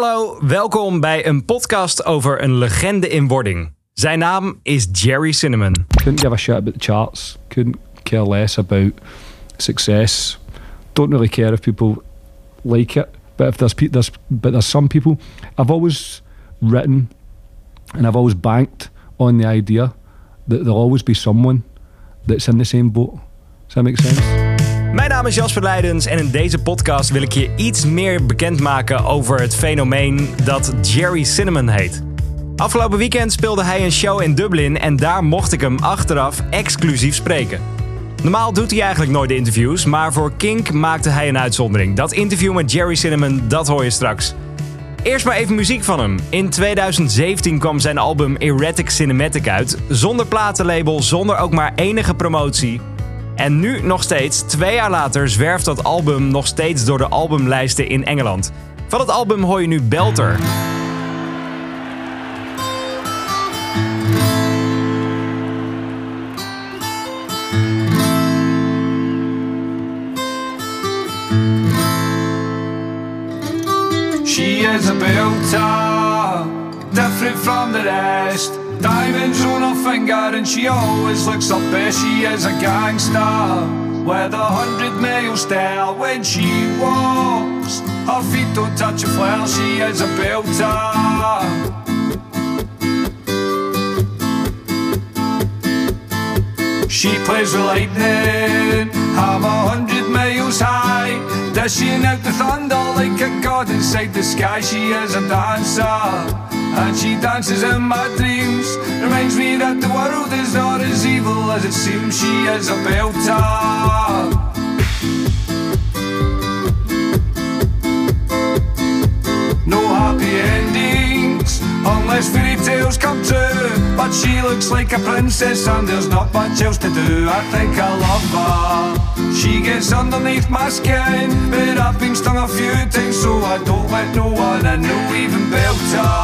hallo, welkom bij een podcast over een legende in wording. Zijn naam is Jerry Cinnamon. Couldn't give a shit about the charts. Couldn't care less about success. Don't really care if people like it. But if there's, pe- there's but there's some people. I've always written, and I've always banked on the idea that there'll always be someone that's in the same boat. Does that make sense? Mijn naam is Jasper Leidens en in deze podcast wil ik je iets meer bekendmaken over het fenomeen dat Jerry Cinnamon heet. Afgelopen weekend speelde hij een show in Dublin en daar mocht ik hem achteraf exclusief spreken. Normaal doet hij eigenlijk nooit interviews, maar voor Kink maakte hij een uitzondering. Dat interview met Jerry Cinnamon, dat hoor je straks. Eerst maar even muziek van hem. In 2017 kwam zijn album Erratic Cinematic uit, zonder platenlabel, zonder ook maar enige promotie. En nu nog steeds, twee jaar later, zwerft dat album nog steeds door de albumlijsten in Engeland. Van het album hoor je nu Belter. She is a belter, different from the rest. Diamonds on her finger and she always looks her best. She is a gangster with a hundred mile stare when she walks. Her feet don't touch a floor. She is a belter. She plays with lightning, I'm a hundred miles high. Dishing out the thunder like a god inside the sky. She is a dancer, and she dances in my dreams. Reminds me that the world is not as evil as it seems. She is a belter. No happy endings unless fairy tales come true. But she looks like a princess and there's not much else to do. I think I love her. She gets underneath my skin, but I've been stung a few times, so I don't let no one I know even belt her.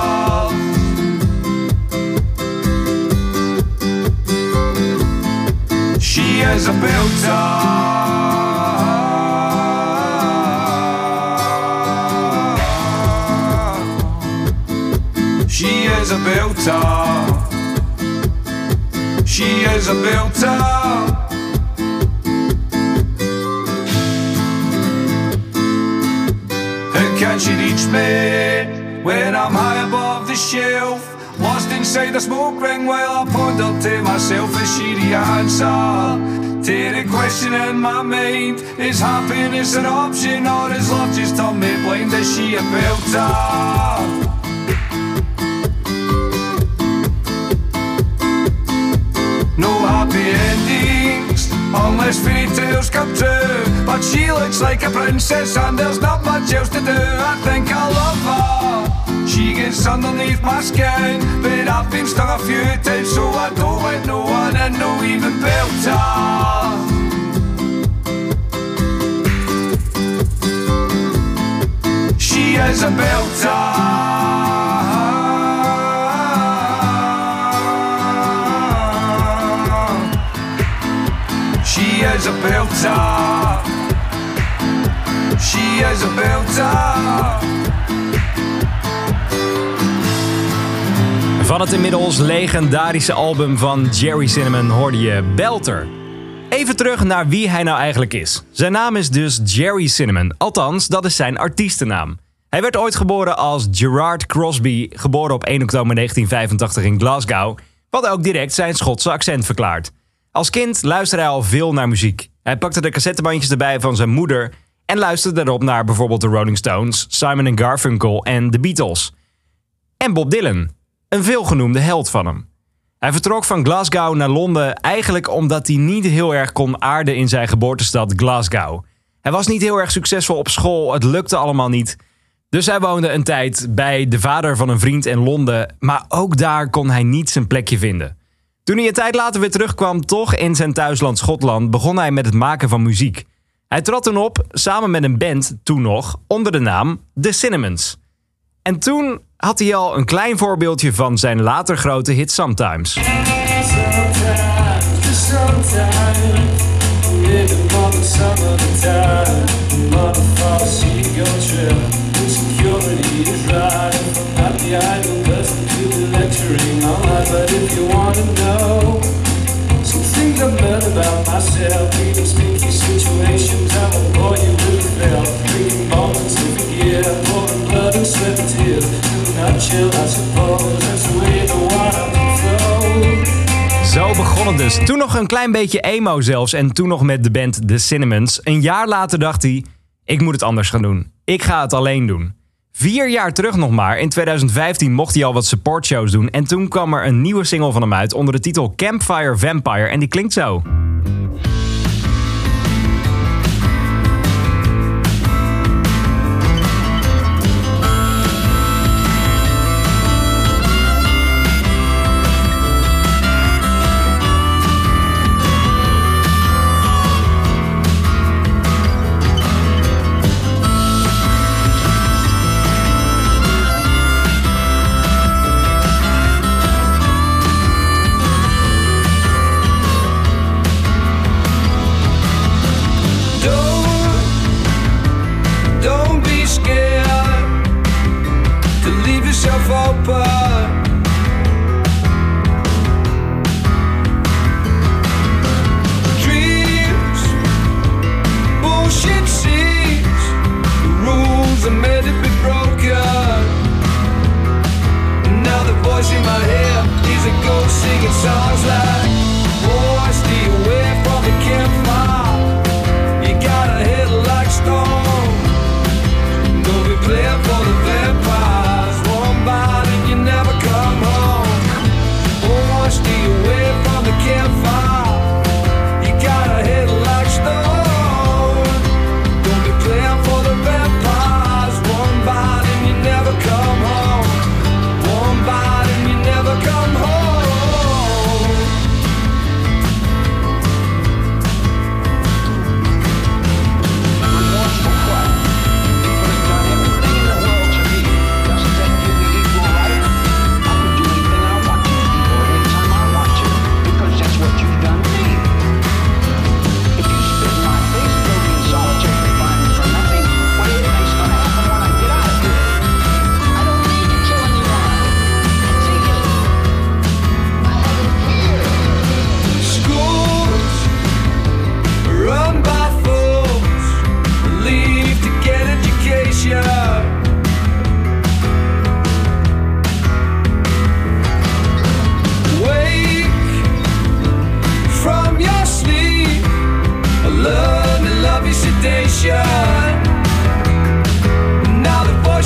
She is a. How can she reach me when I'm high above the shelf? Lost inside the smoke ring while I ponder to myself, is she the answer? To the question in my mind Is happiness an option or is love just turned me blind? Is she a belter? Unless fairy tales come true. But she looks like a princess and there's not much else to do. I think I love her. She gets underneath my skin, but I've been stung a few times, so I don't let no one in, no even belter. She is a belter. She is a. Van het inmiddels legendarische album van Jerry Cinnamon hoorde je Belter. Even terug naar wie hij nou eigenlijk is. Zijn naam is dus Jerry Cinnamon, althans dat is zijn artiestennaam. Hij werd ooit geboren als Gerard Crosby, geboren op 1 oktober 1985 in Glasgow, wat ook direct zijn Schotse accent verklaart. Als kind luisterde hij al veel naar muziek. Hij pakte de cassettebandjes erbij van zijn moeder en luisterde daarop naar bijvoorbeeld de Rolling Stones, Simon Garfunkel en The Beatles. En Bob Dylan, een veelgenoemde held van hem. Hij vertrok van Glasgow naar Londen eigenlijk omdat hij niet heel erg kon aarden in zijn geboortestad Glasgow. Hij was niet heel erg succesvol op school, het lukte allemaal niet. Dus hij woonde een tijd bij de vader van een vriend in Londen, maar ook daar kon hij niet zijn plekje vinden. Toen hij een tijd later weer terugkwam, toch in zijn thuisland Schotland, begon hij met het maken van muziek. Hij trad toen op, samen met een band, toen nog, onder de naam The Cinnamons. En toen had hij al een klein voorbeeldje van zijn later grote hit Sometimes. Sometimes, lecturing on. But if you wanna know some things I've learned about myself, even spooky situations, I will bore you with a bell. Drinking and sniffing gear, pouring blood and sweat and tears. In a nutshell, I suppose that's the way the water. Zo begon het dus. Toen nog een klein beetje emo zelfs. En toen nog met de band The Cinnamons. Een jaar later dacht hij: ik moet het anders gaan doen. Ik ga het alleen doen. Vier jaar terug nog maar. In 2015 mocht hij al wat supportshows doen. En toen kwam er een nieuwe single van hem uit onder de titel Campfire Vampire. En die klinkt zo.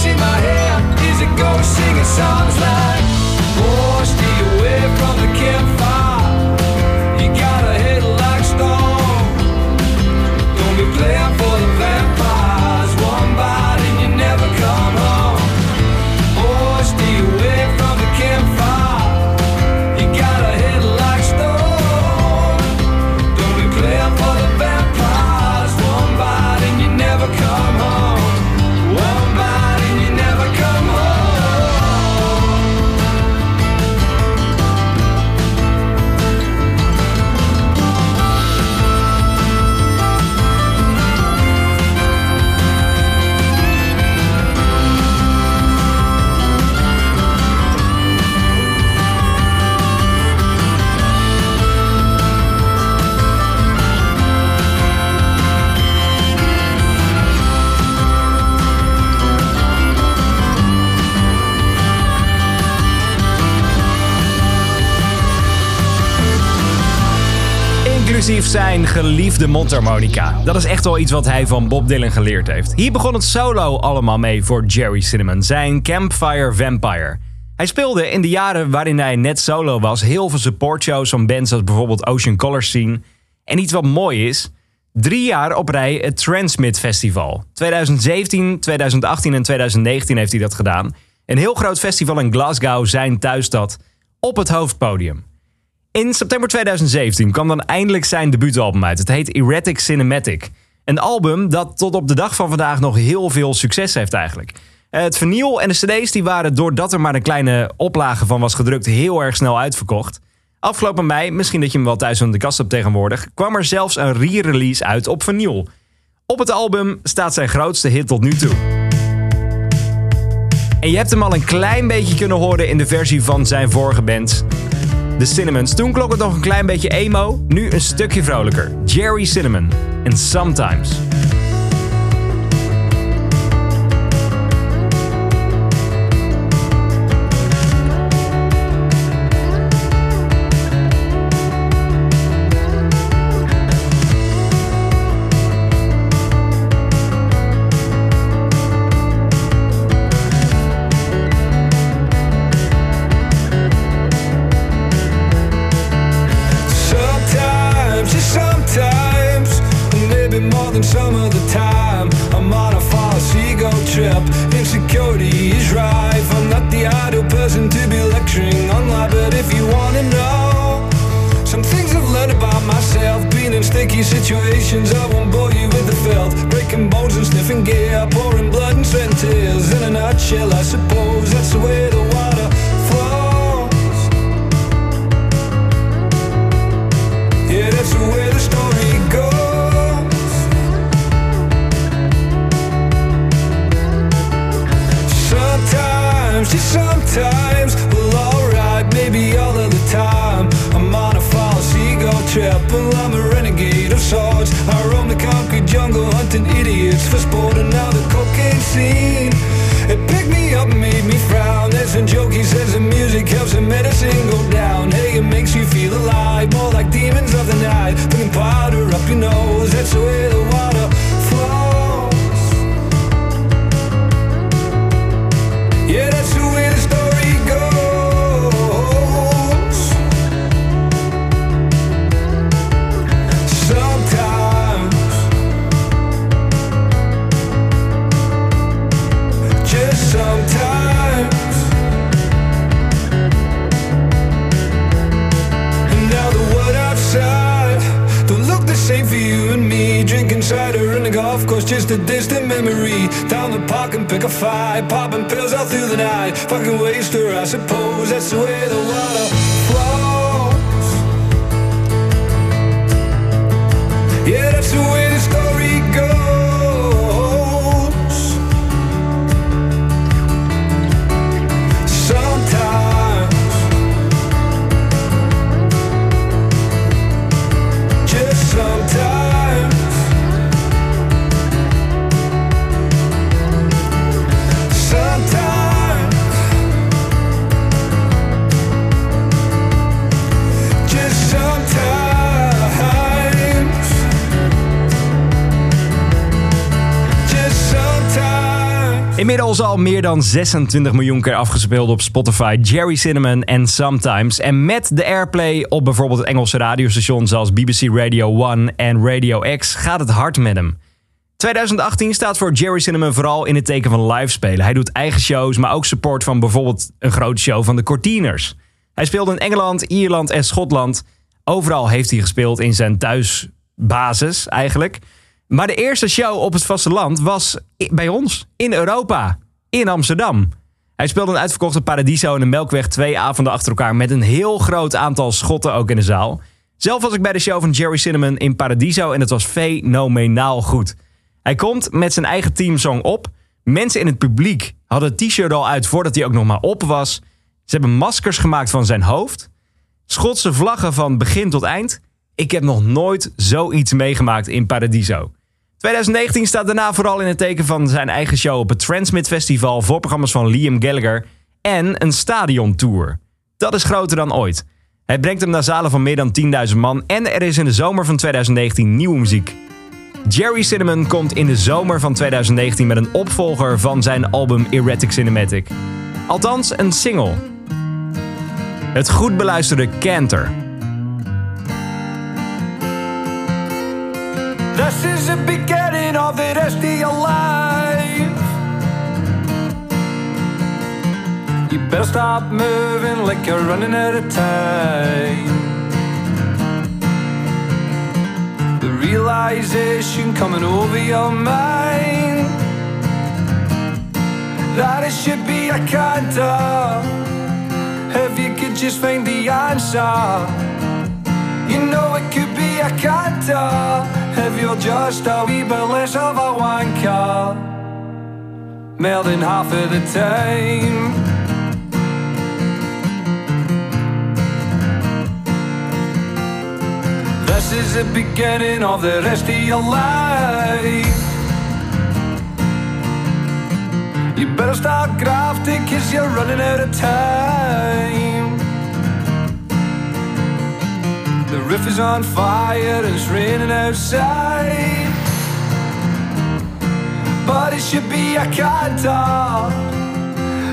In my head is a ghost singing songs like Oh, Inclusief zijn geliefde mondharmonica. Dat is echt wel iets wat hij van Bob Dylan geleerd heeft. Hier begon het solo allemaal mee voor Jerry Cinnamon, zijn Campfire Vampire. Hij speelde in de jaren waarin hij net solo was heel veel supportshows van bands als bijvoorbeeld Ocean Color Scene. En iets wat mooi is, drie jaar op rij het Transmit Festival. 2017, 2018 en 2019 heeft hij dat gedaan. Een heel groot festival in Glasgow, zijn thuisstad, op het hoofdpodium. In september 2017 kwam dan eindelijk zijn debuutalbum uit. Het heet Erratic Cinematic. Een album dat tot op de dag van vandaag nog heel veel succes heeft eigenlijk. Eh, Het vinyl en de cd's die waren doordat er maar een kleine oplage van was gedrukt heel erg snel uitverkocht. Afgelopen mei, misschien dat je hem wel thuis aan de kast hebt tegenwoordig, kwam er zelfs een re-release uit op vinyl. Op het album staat zijn grootste hit tot nu toe. En je hebt hem al een klein beetje kunnen horen in de versie van zijn vorige band, The Cinnamons. Toen klonk het nog een klein beetje emo, nu een stukje vrolijker. Jerry Cinnamon en. Sometimes, well, I'm a renegade of sorts. I roam the concrete jungle, hunting idiots for sport, and now the cocaine scene. It picked me up, made me frown. There's a joke, he says the music helps the medicine go down. Hey, it makes you feel alive, more like demons of the night. Putting powder up your nose, that's the way the water flows. Yeah, that's the way a distant memory. Down the park and pick a fight, popping pills all through the night. Fucking waster, I suppose that's the way the water flows. Inmiddels al meer dan 26 miljoen keer afgespeeld op Spotify. Jerry Cinnamon en Sometimes. En met de airplay op bijvoorbeeld Engelse radiostations zoals BBC Radio 1 en Radio X gaat het hard met hem. 2018 staat voor Jerry Cinnamon vooral in het teken van live spelen. Hij doet eigen shows, maar ook support van bijvoorbeeld een grote show van de Cortiners. Hij speelde in Engeland, Ierland en Schotland. Overal heeft hij gespeeld in zijn thuisbasis eigenlijk. Maar de eerste show op het vasteland was bij ons, in Europa, in Amsterdam. Hij speelde een uitverkochte Paradiso en de Melkweg twee avonden achter elkaar... met een heel groot aantal schotten ook in de zaal. Zelf was ik bij de show van Jerry Cinnamon in Paradiso en het was fenomenaal goed. Hij komt met zijn eigen teamsong op. Mensen in het publiek hadden het t-shirt al uit voordat hij ook nog maar op was. Ze hebben maskers gemaakt van zijn hoofd. Schotse vlaggen van begin tot eind. Ik heb nog nooit zoiets meegemaakt in Paradiso. 2019 staat daarna vooral in het teken van zijn eigen show op het Transmit Festival, voorprogramma's van Liam Gallagher en een stadiontour. Dat is groter dan ooit. Hij brengt hem naar zalen van meer dan 10.000 man en er is in de zomer van 2019 nieuwe muziek. Jerry Cinnamon komt in de zomer van 2019 met een opvolger van zijn album Erratic Cinematic. Althans, een single. Het goed beluisterde Canter. This is the beginning of the rest of your life. You better stop moving like you're running out of time. The realization coming over your mind that it should be a canter. If you could just find the answer. You know it could be a canter if you're just a wee bit less of a wanker. more than half of the time. This is the beginning of the rest of your life. You better start grafting cause you're running out of time. The roof is on fire and it's raining outside. But it should be a canter.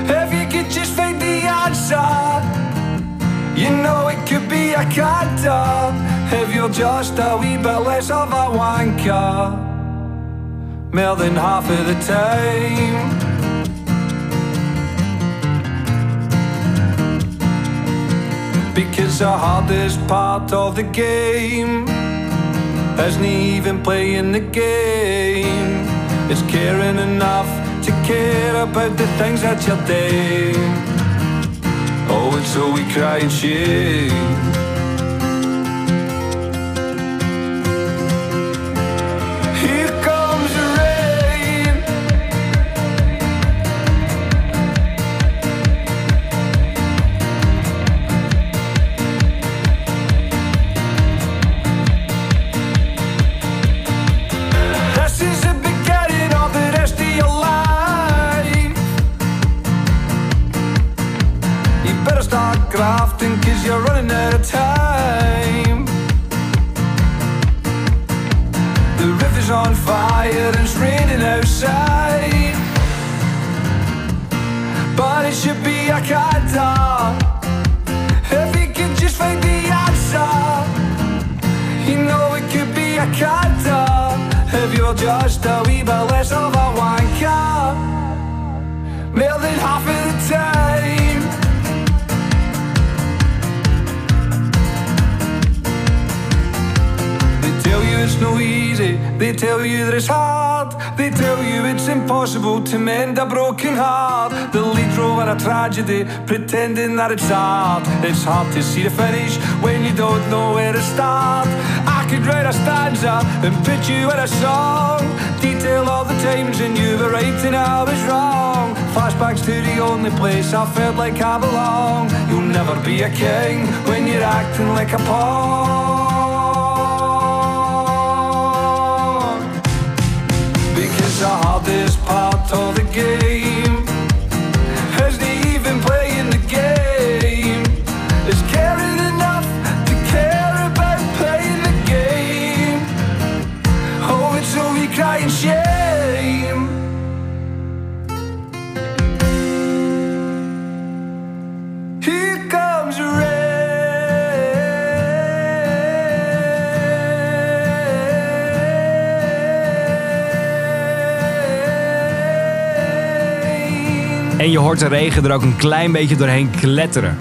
If you could just find the answer, you know it could be a canter. If you're just a wee bit less of a wanker, more than half of the time. Because the hardest part of the game isn't even playing the game. It's caring enough to care about the things that you're doing. Oh, and so we cry and shame. They tell you that it's hard, they tell you it's impossible to mend a broken heart. The lead role in a tragedy, pretending that it's art. It's hard to see the finish when you don't know where to start. I could write a stanza and put you in a song, detail all the times when you were right and I was wrong. Flashbacks to the only place I felt like I belong. You'll never be a king when you're acting like a pawn. Part of the game En je hoort de regen er ook een klein beetje doorheen kletteren.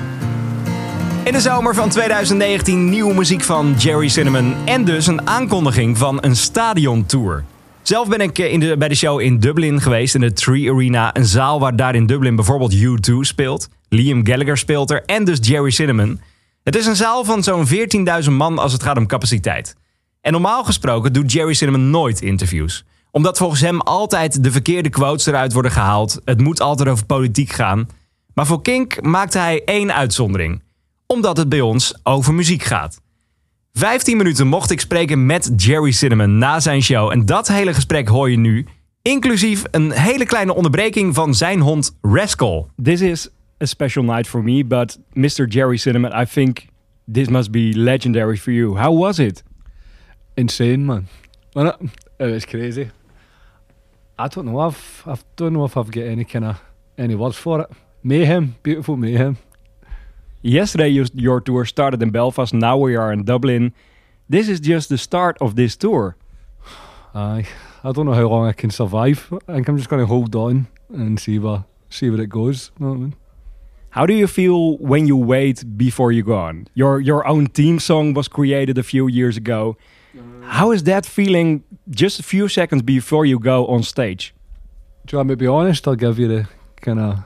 In de zomer van 2019 nieuwe muziek van Jerry Cinnamon en dus een aankondiging van een stadiontour. Zelf ben ik eh, in de, bij de show in Dublin geweest, in de Tree Arena, een zaal waar daar in Dublin bijvoorbeeld U2 speelt. Liam Gallagher speelt er en dus Jerry Cinnamon. Het is een zaal van zo'n 14.000 man als het gaat om capaciteit. En normaal gesproken doet Jerry Cinnamon nooit interviews. Omdat volgens hem altijd de verkeerde quotes eruit worden gehaald. Het moet altijd over politiek gaan. Maar voor Kink maakte hij één uitzondering. Omdat het bij ons over muziek gaat. 15 minuten mocht ik spreken met Jerry Cinnamon na zijn show. En dat hele gesprek hoor je nu. Inclusief een hele kleine onderbreking van zijn hond Rascal. This is a special night for me, but Mr. Jerry Cinnamon, I think this must be legendary for you. How was it? Insane, man. It? It was crazy. I don't know. I've I don't know if I've got any kind of any words for it. Mayhem, beautiful mayhem. Yesterday, you, your tour started in Belfast. Now we are in Dublin. This is just the start of this tour. Aye, I don't know how long I can survive. I think I'm just going to hold on and see where see where it goes. Know what I mean? How do you feel when you wait before you go on? Your your own theme song was created a few years ago. How is that feeling just a few seconds before you go on stage? Do you want me to be honest? I'll give you the kind of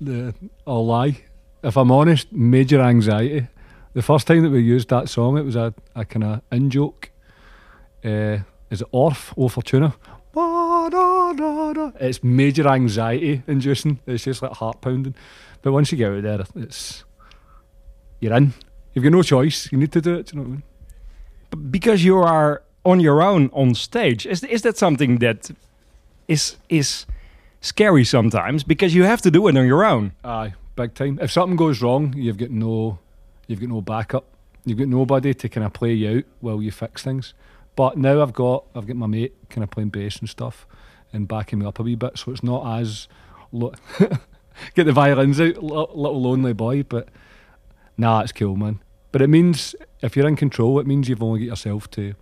the I'll lie. If I'm honest, major anxiety. The first time that we used that song, it was a, a kind of in joke. Uh, is it Orff, O Fortuna? "Ba, da, da, da." It's major anxiety inducing. It's just like heart pounding. But once you get out there, it's you're in. You've got no choice. You need to do it. Do you know what I mean? Because you are on your own on stage. Is is that something that is is scary sometimes because you have to do it on your own? Aye, big time. If something goes wrong, you've got no, you've got no backup. You've got nobody to kind of play you out while you fix things. But now I've got, I've got my mate kind of playing bass and stuff, and backing me up a wee bit, so it's not as, lo- get the violins out, li- little lonely boy. But nah, it's cool, man. But it means if you're in control, it means you've only got yourself to,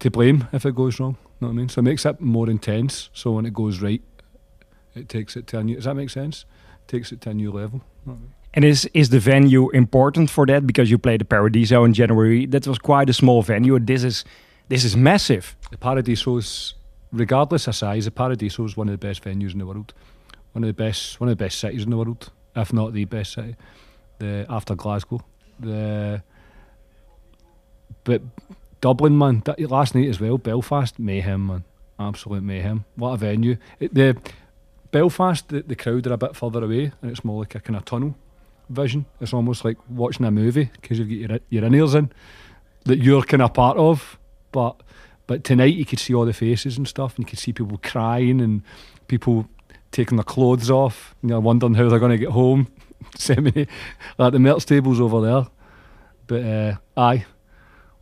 to blame if it goes wrong. You Know what I mean? So it makes it more intense. So when it goes right, it takes it to a new. Does that make sense? Takes it to a new level. Know I mean? And is is the venue important for that? Because you played the Paradiso in January. That was quite a small venue. This is this is massive. The Paradiso's, regardless of size, the Paradiso is one of the best venues in the world. One of the best, one of the best cities in the world, if not the best city. The after Glasgow, the but Dublin, man. Last night as well, Belfast mayhem, man. Absolute mayhem. What a venue. It, the Belfast, the, the crowd are a bit further away, and it's more like a kind of tunnel vision. It's almost like watching a movie because you've got your your in ears in that you're kind of part of. But but tonight you could see all the faces and stuff, and you could see people crying and people taking their clothes off, you're wondering how they're going to get home. Semi like the merch tables over there. But uh, aye,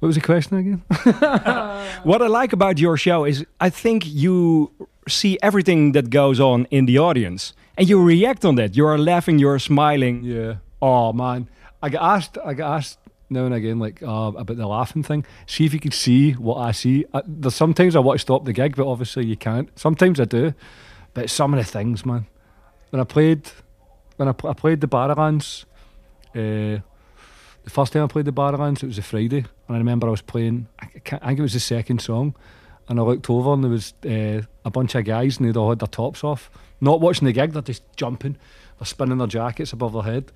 what was the question again? What I like about your show is I think you see everything that goes on in the audience and you react on that. You are laughing, you're smiling. Yeah. Oh man, I get asked. I get asked now and again, like uh, about the laughing thing. See if you could see what I see. I, there's sometimes I want to stop the gig, but obviously you can't. Sometimes I do, but some of the things, man. When I played, when I, I played the Barrowlands, uh, the first time I played the Barrowlands, it was a Friday, and I remember I was playing. I, I think it was the second song, and I looked over and there was uh, a bunch of guys and they'd all had their tops off, not watching the gig. They're just jumping, they're spinning their jackets above their head,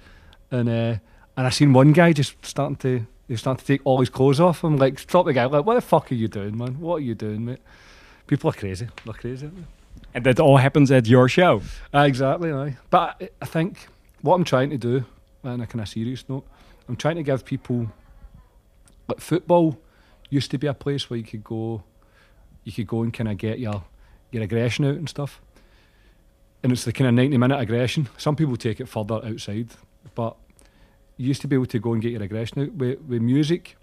and uh, and I seen one guy just starting to. He was starting to take all his clothes off. I'm like, stop the guy. Like, what the fuck are you doing, man? What are you doing, mate? People are crazy. They're crazy. And that all happens at your show. Uh, exactly, aye. But I, I think what I'm trying to do, on a kind of serious note, I'm trying to give people like football used to be a place where you could go, you could go and kind of get your your aggression out and stuff. And it's the kind of 90 minute aggression. Some people take it further outside, but you used to be able to go and get your aggression out. With, with music,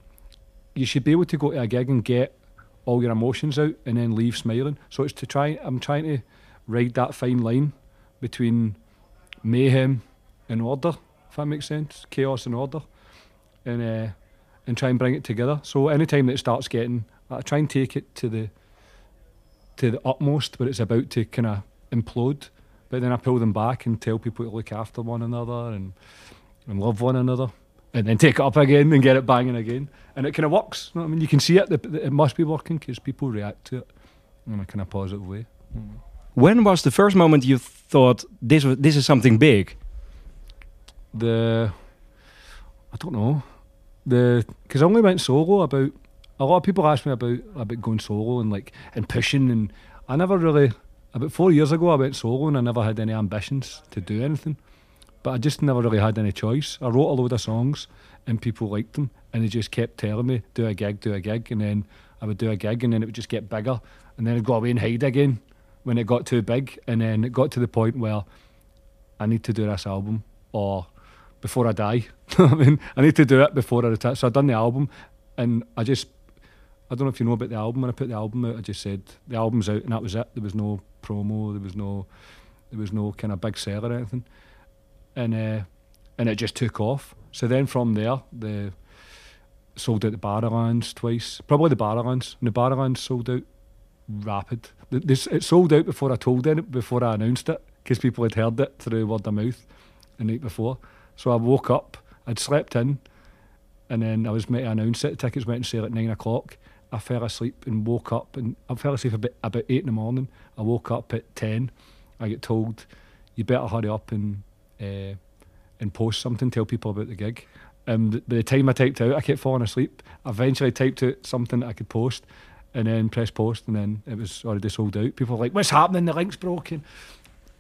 you should be able to go to a gig and get all your emotions out and then leave smiling. So it's to try, I'm trying to ride that fine line between mayhem and order, if that makes sense, chaos and order, and uh, and try and bring it together. So anytime that it starts getting, I try and take it to the to the utmost, but it's about to kind of implode. But then I pull them back and tell people to look after one another and and love one another, and then take it up again and get it banging again, and it kind of works. You know I mean, you can see it. It must be working because people react to it in a kind of positive way. When was the first moment you thought this was this is something big? the I don't know the because I only went solo about a lot of people ask me about about going solo and like and pushing and I never really about four years ago I went solo and I never had any ambitions to do anything. But I just never really had any choice. I wrote a load of songs and people liked them and they just kept telling me do a gig do a gig and then I would do a gig and then it would just get bigger and then I'd go away and hide again when it got too big and then it got to the point where I need to do this album or before I die. I mean, I need to do it before I retire. So I done the album, and I just, I don't know if you know about the album. When I put the album out, I just said the album's out, and that was it. There was no promo. There was no, there was no kind of big sell or anything, and uh, and it just took off. So then from there, the sold out the Barrowlands twice. Probably the Barrowlands. And the Barrowlands sold out rapid. This it sold out before I told it, before I announced it, because people had heard it through word of mouth the night before. So I woke up, I'd slept in, and then I was meant to announce it. The tickets went on sale at nine o'clock. I fell asleep and woke up, and I fell asleep about, about eight in the morning. I woke up at ten. I get told, "You better hurry up and uh, and post something, tell people about the gig." And by the time I typed out, I kept falling asleep. I eventually typed out something that I could post, and then press post, and then it was already sold out. People were like, "What's happening? The link's broken."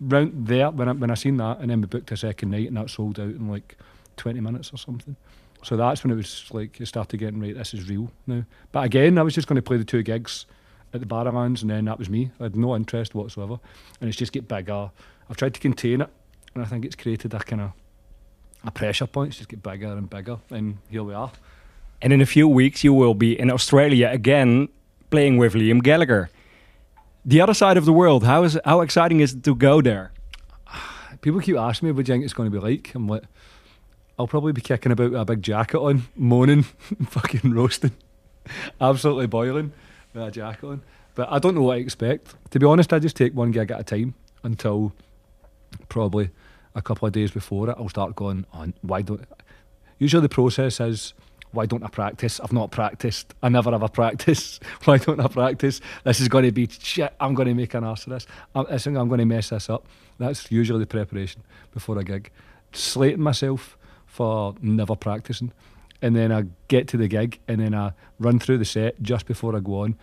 Round there, when I, when I seen that, and then we booked a second night, and that sold out in like twenty minutes or something. So that's when it was like it started getting right. This is real now. But again, I was just going to play the two gigs at the Barrowlands, and then that was me. I had no interest whatsoever, and it's just get bigger. I've tried to contain it, and I think it's created a kind of a pressure point. It's just get bigger and bigger, and here we are. And in a few weeks, you will be in Australia again playing with Liam Gallagher. The other side of the world, how, is, how exciting is it to go there? People keep asking me what do you think it's going to be like. I'm like, I'll probably be kicking about a big jacket on, moaning, fucking roasting, absolutely boiling with a jacket on. But I don't know what I expect. To be honest, I just take one gig at a time until probably a couple of days before it. I'll start going on. Why don't? Usually the process is. Why don't I practice? I've not practiced. I never ever practice. Why don't I practice? This is going to be shit. I'm going to make an ass of this. I, I think I'm going to mess this up. That's usually the preparation before a gig. Slating myself for never practicing. And then I get to the gig and then I run through the set just before I go on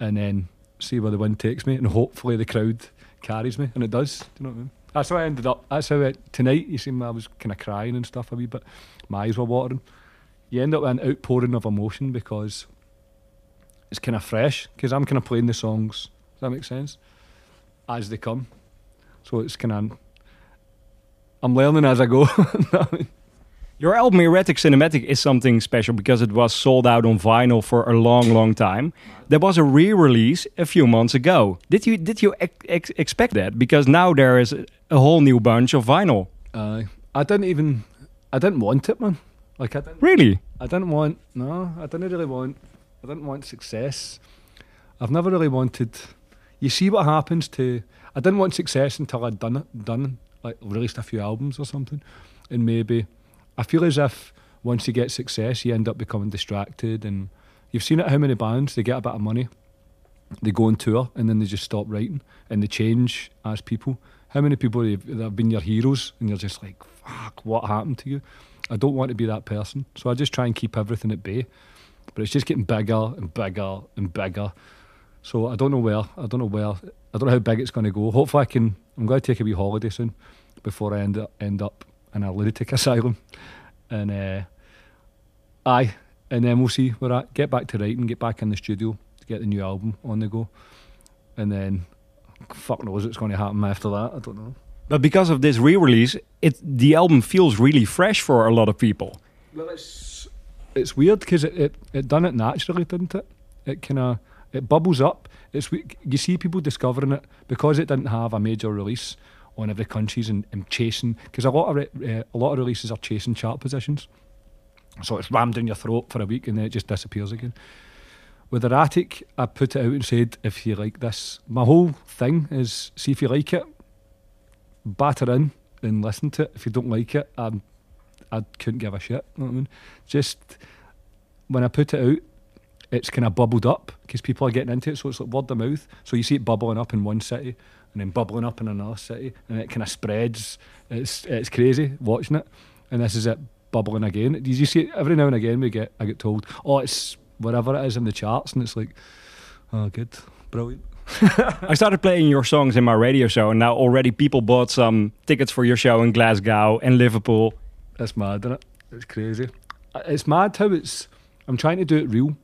and then see where the wind takes me and hopefully the crowd carries me. And it does. Do you know what I mean? That's how I ended up. That's how it, tonight you see I was kind of crying and stuff a wee bit. My eyes were watering. You end up with an outpouring of emotion because it's kind of fresh because I'm kind of playing the songs. Does that make sense? As they come. So it's kind of. I'm learning as I go. Your album Erratic Cinematic is something special because it was sold out on vinyl for a long, long time. There was a re-release a few months ago. Did you did you ex ex expect that? Because now there is a whole new bunch of vinyl. uh, I didn't even. I didn't want it, man. Like I didn't. Really? I didn't want no, I didn't really want I didn't want success. I've never really wanted you see what happens to I didn't want success until I'd done it done like released a few albums or something. And maybe I feel as if once you get success you end up becoming distracted and you've seen it how many bands they get a bit of money, they go on tour and then they just stop writing and they change as people. How many people have, that have been your heroes and you're just like, fuck, what happened to you? I don't want to be that person. So I just try and keep everything at bay. But it's just getting bigger and bigger and bigger. So I don't know where. I don't know where. I don't know how big it's going to go. Hopefully I can. I'm going to take a wee holiday soon before I end up, end up in a lunatic asylum. And uh, aye, and then we'll see where I get back to writing, get back in the studio to get the new album on the go, and then fuck knows what's going to happen after that. I don't know. But because of this re-release, it the album feels really fresh for a lot of people. Well, it's it's weird because it, it it done it naturally, didn't it? It kind of it bubbles up. It's you see people discovering it because it didn't have a major release on every countries and, and chasing because a lot of re- uh, a lot of releases are chasing chart positions. So it's rammed down your throat for a week and then it just disappears again. With Erratic, I put it out and said, if you like this, my whole thing is see if you like it, batter in and listen to it. If you don't like it, I'm I couldn't give a shit. You know what I mean? Just when I put it out, it's kind of bubbled up because people are getting into it. So it's like word of mouth. So you see it bubbling up in one city and then bubbling up in another city, and it kind of spreads. It's it's crazy watching it. And this is it bubbling again. Did you see it every now and again? We get I get told, oh, it's whatever it is in the charts, and it's like, oh, good, brilliant. I started playing your songs in my radio show, and now already people bought some tickets for your show in Glasgow and Liverpool. That's mad, isn't it? It's crazy. Uh, It's mad how it's. I'm trying to do it real.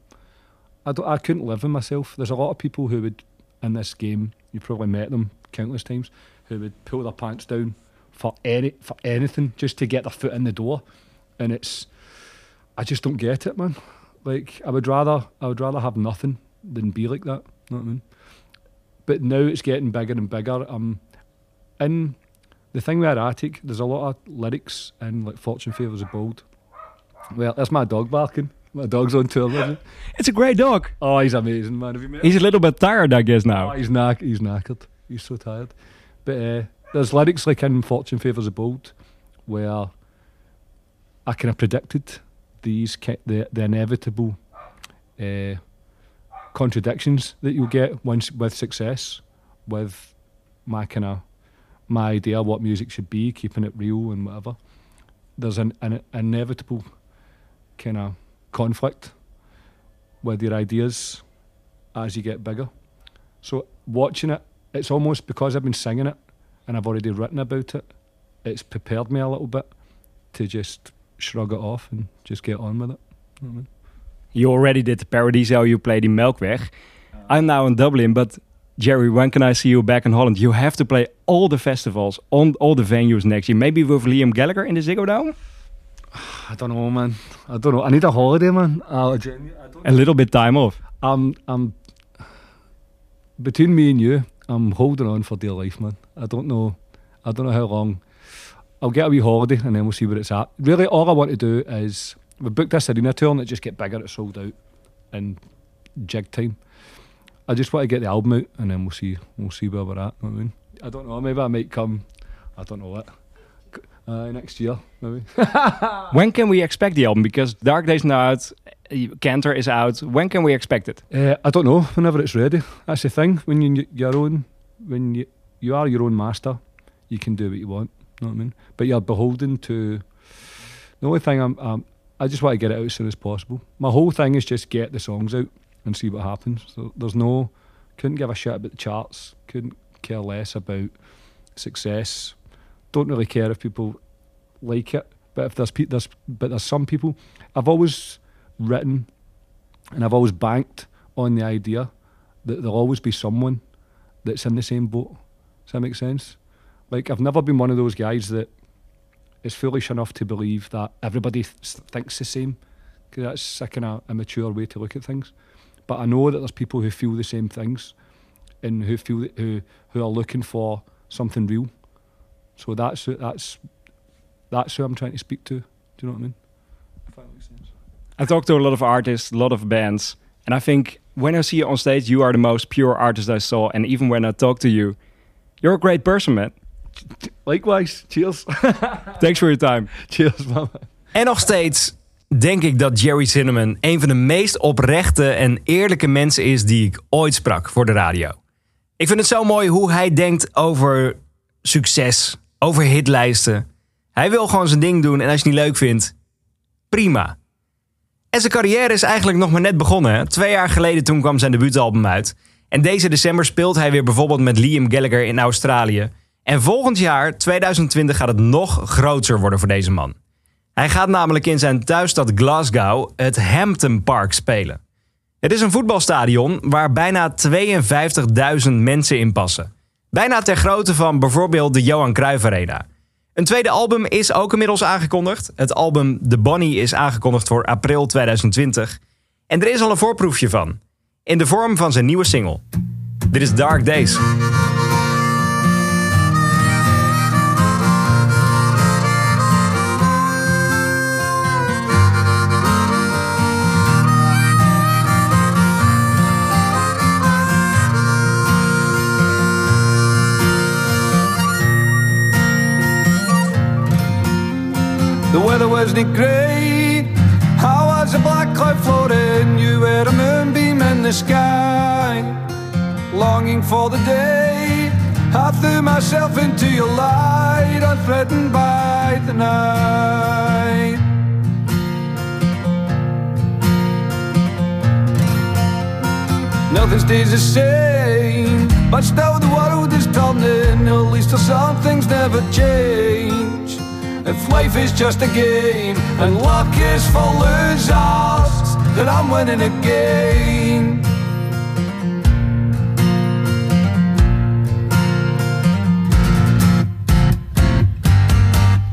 I don't. I couldn't live in myself. There's a lot of people who would in this game. You've probably met them countless times. Who would pull their pants down for any for anything just to get their foot in the door, and it's. I just don't get it, man. Like I would rather. I would rather have nothing than be like that. You know what I mean? But now it's getting bigger and bigger. Um, in the thing with Erratic, there's a lot of lyrics in like Fortune Favours the Bold. Well, that's my dog barking. My dog's on tour with me. It's a great dog. Oh, he's amazing, man. Have you met him? He's a little bit tired, I guess, Oh, now. he's knack- he's knackered. He's so tired. But uh, there's lyrics like in Fortune Favours the Bold where I kind of predicted these ki- the the inevitable uh, contradictions that you'll get once with success, with my kind of my idea what music should be, keeping it real and whatever. There's an, an inevitable kind of conflict with your ideas as you get bigger. So watching it, it's almost because I've been singing it and I've already written about it. It's prepared me a little bit to just shrug it off and just get on with it. You know? You already did the Paradiso, you played in Melkweg. I'm now in Dublin, but Gerry, when can I see you back in Holland? You have to play all the festivals, on all the venues next year. Maybe with Liam Gallagher in the Ziggo Dome? I don't know, man. I don't know. I need a holiday, man. Uh, genu- I don't A little bit time off. I'm, I'm between me and you. I'm holding on for dear life, man. I don't know. I don't know how long. I'll get a wee holiday and then we'll see where it's at. Really, all I want to do is we booked this arena tour and it just get bigger. It sold out in jig time. I just want to get the album out and then we'll see. We'll see where we're at. I mean, I don't know. Maybe I might come. I don't know what. Uh, next year, maybe. When can we expect the album? Because Dark Days now out, Canter is out. When can we expect it? Uh, I don't know. Whenever it's ready, that's the thing. When you your own, when you you are your own master, you can do what you want. You know what I mean? But you're beholden to. The only thing I'm, um, I just want to get it out as soon as possible. My whole thing is just get the songs out and see what happens. So there's no, couldn't give a shit about the charts. Couldn't care less about success. Don't really care if people like it. But if there's, pe- there's but there's some people. I've always written and I've always banked on the idea that there'll always be someone that's in the same boat. Does that make sense? Like I've never been one of those guys that is foolish enough to believe that everybody th- thinks the same, because that's a kind of immature way to look at things. But I know that there's people who feel the same things, and who feel who who are looking for something real. So that's who- that's that's who I'm trying to speak to. Do you know what I mean? If that makes sense. I talk to a lot of artists, a lot of bands, and I think when I see you on stage, you are the most pure artist I saw. And even when I talk to you, you're a great person, man. Likewise. Cheers. Thanks for your time. Cheers, man. En nog steeds denk ik dat Jerry Cinnamon een van de meest oprechte en eerlijke mensen is die ik ooit sprak voor de radio. Ik vind het zo mooi hoe hij denkt over succes, over hitlijsten. Hij wil gewoon zijn ding doen en als je het niet leuk vindt, prima. En zijn carrière is eigenlijk nog maar net begonnen. Hè? Twee jaar geleden toen kwam zijn debuutalbum uit. En deze december speelt hij weer bijvoorbeeld met Liam Gallagher in Australië. En volgend jaar, 2020, gaat het nog groter worden voor deze man. Hij gaat namelijk in zijn thuisstad Glasgow het Hampton Park spelen. Het is een voetbalstadion waar bijna 52.000 mensen in passen. Bijna ter grootte van bijvoorbeeld de Johan Cruijff Arena. Een tweede album is ook inmiddels aangekondigd. Het album The Bonnie is aangekondigd voor april 2020. En er is al een voorproefje van. In de vorm van zijn nieuwe single. Dit is Dark Days. The weather wasn't great. How was a black cloud floating? You were a moonbeam in the sky. Longing for the day, I threw myself into your light, unthreatened by the night. Nothing stays the same, but still the world is turning. At least some things never change. If life is just a game and luck is for losers, then I'm winning again.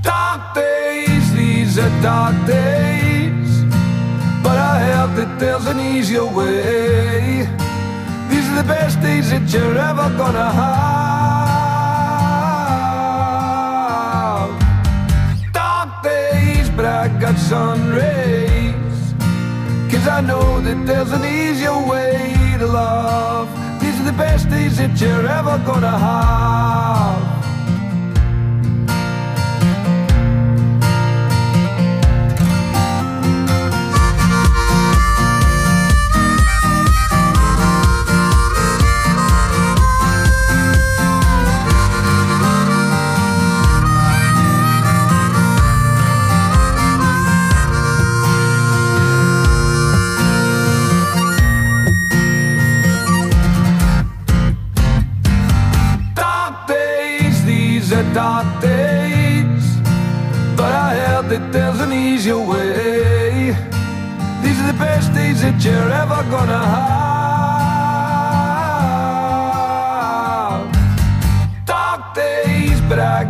Dark days, these are dark days, but I heard that there's an easier way. These are the best days that you're ever gonna have. But I got sun rays. Cause I know that there's an easier way to love. These are the best days that you're ever gonna have.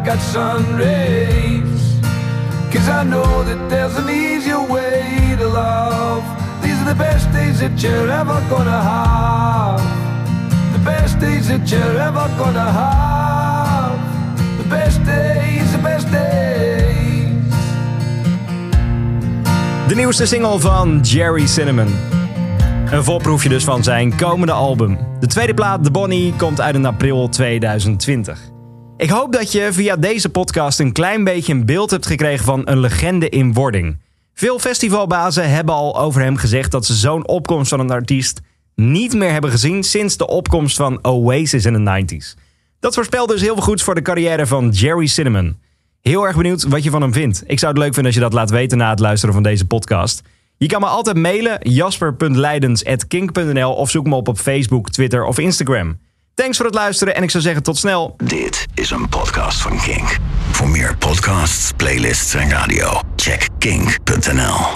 Got sun rays. Cause I know that there's an easier way to love. These are the best days that you're ever gonna have. The best days that you're ever gonna have. The best days, the best days. De nieuwste single van Jerry Cinnamon. Een voorproefje dus van zijn komende album. De tweede plaat, The Bonnie, komt uit in april 2020. Ik hoop dat je via deze podcast een klein beetje een beeld hebt gekregen van een legende in wording. Veel festivalbazen hebben al over hem gezegd dat ze zo'n opkomst van een artiest niet meer hebben gezien sinds de opkomst van Oasis in de 90s. Dat voorspelt dus heel veel goeds voor de carrière van Jerry Cinnamon. Heel erg benieuwd wat je van hem vindt. Ik zou het leuk vinden als je dat laat weten na het luisteren van deze podcast. Je kan me altijd mailen jasper.leidens.kink.nl of zoek me op op Facebook, Twitter of Instagram. Thanks voor het luisteren en ik zou zeggen tot snel. Dit is een podcast van Kink. Voor meer podcasts, playlists en radio, check kink.nl.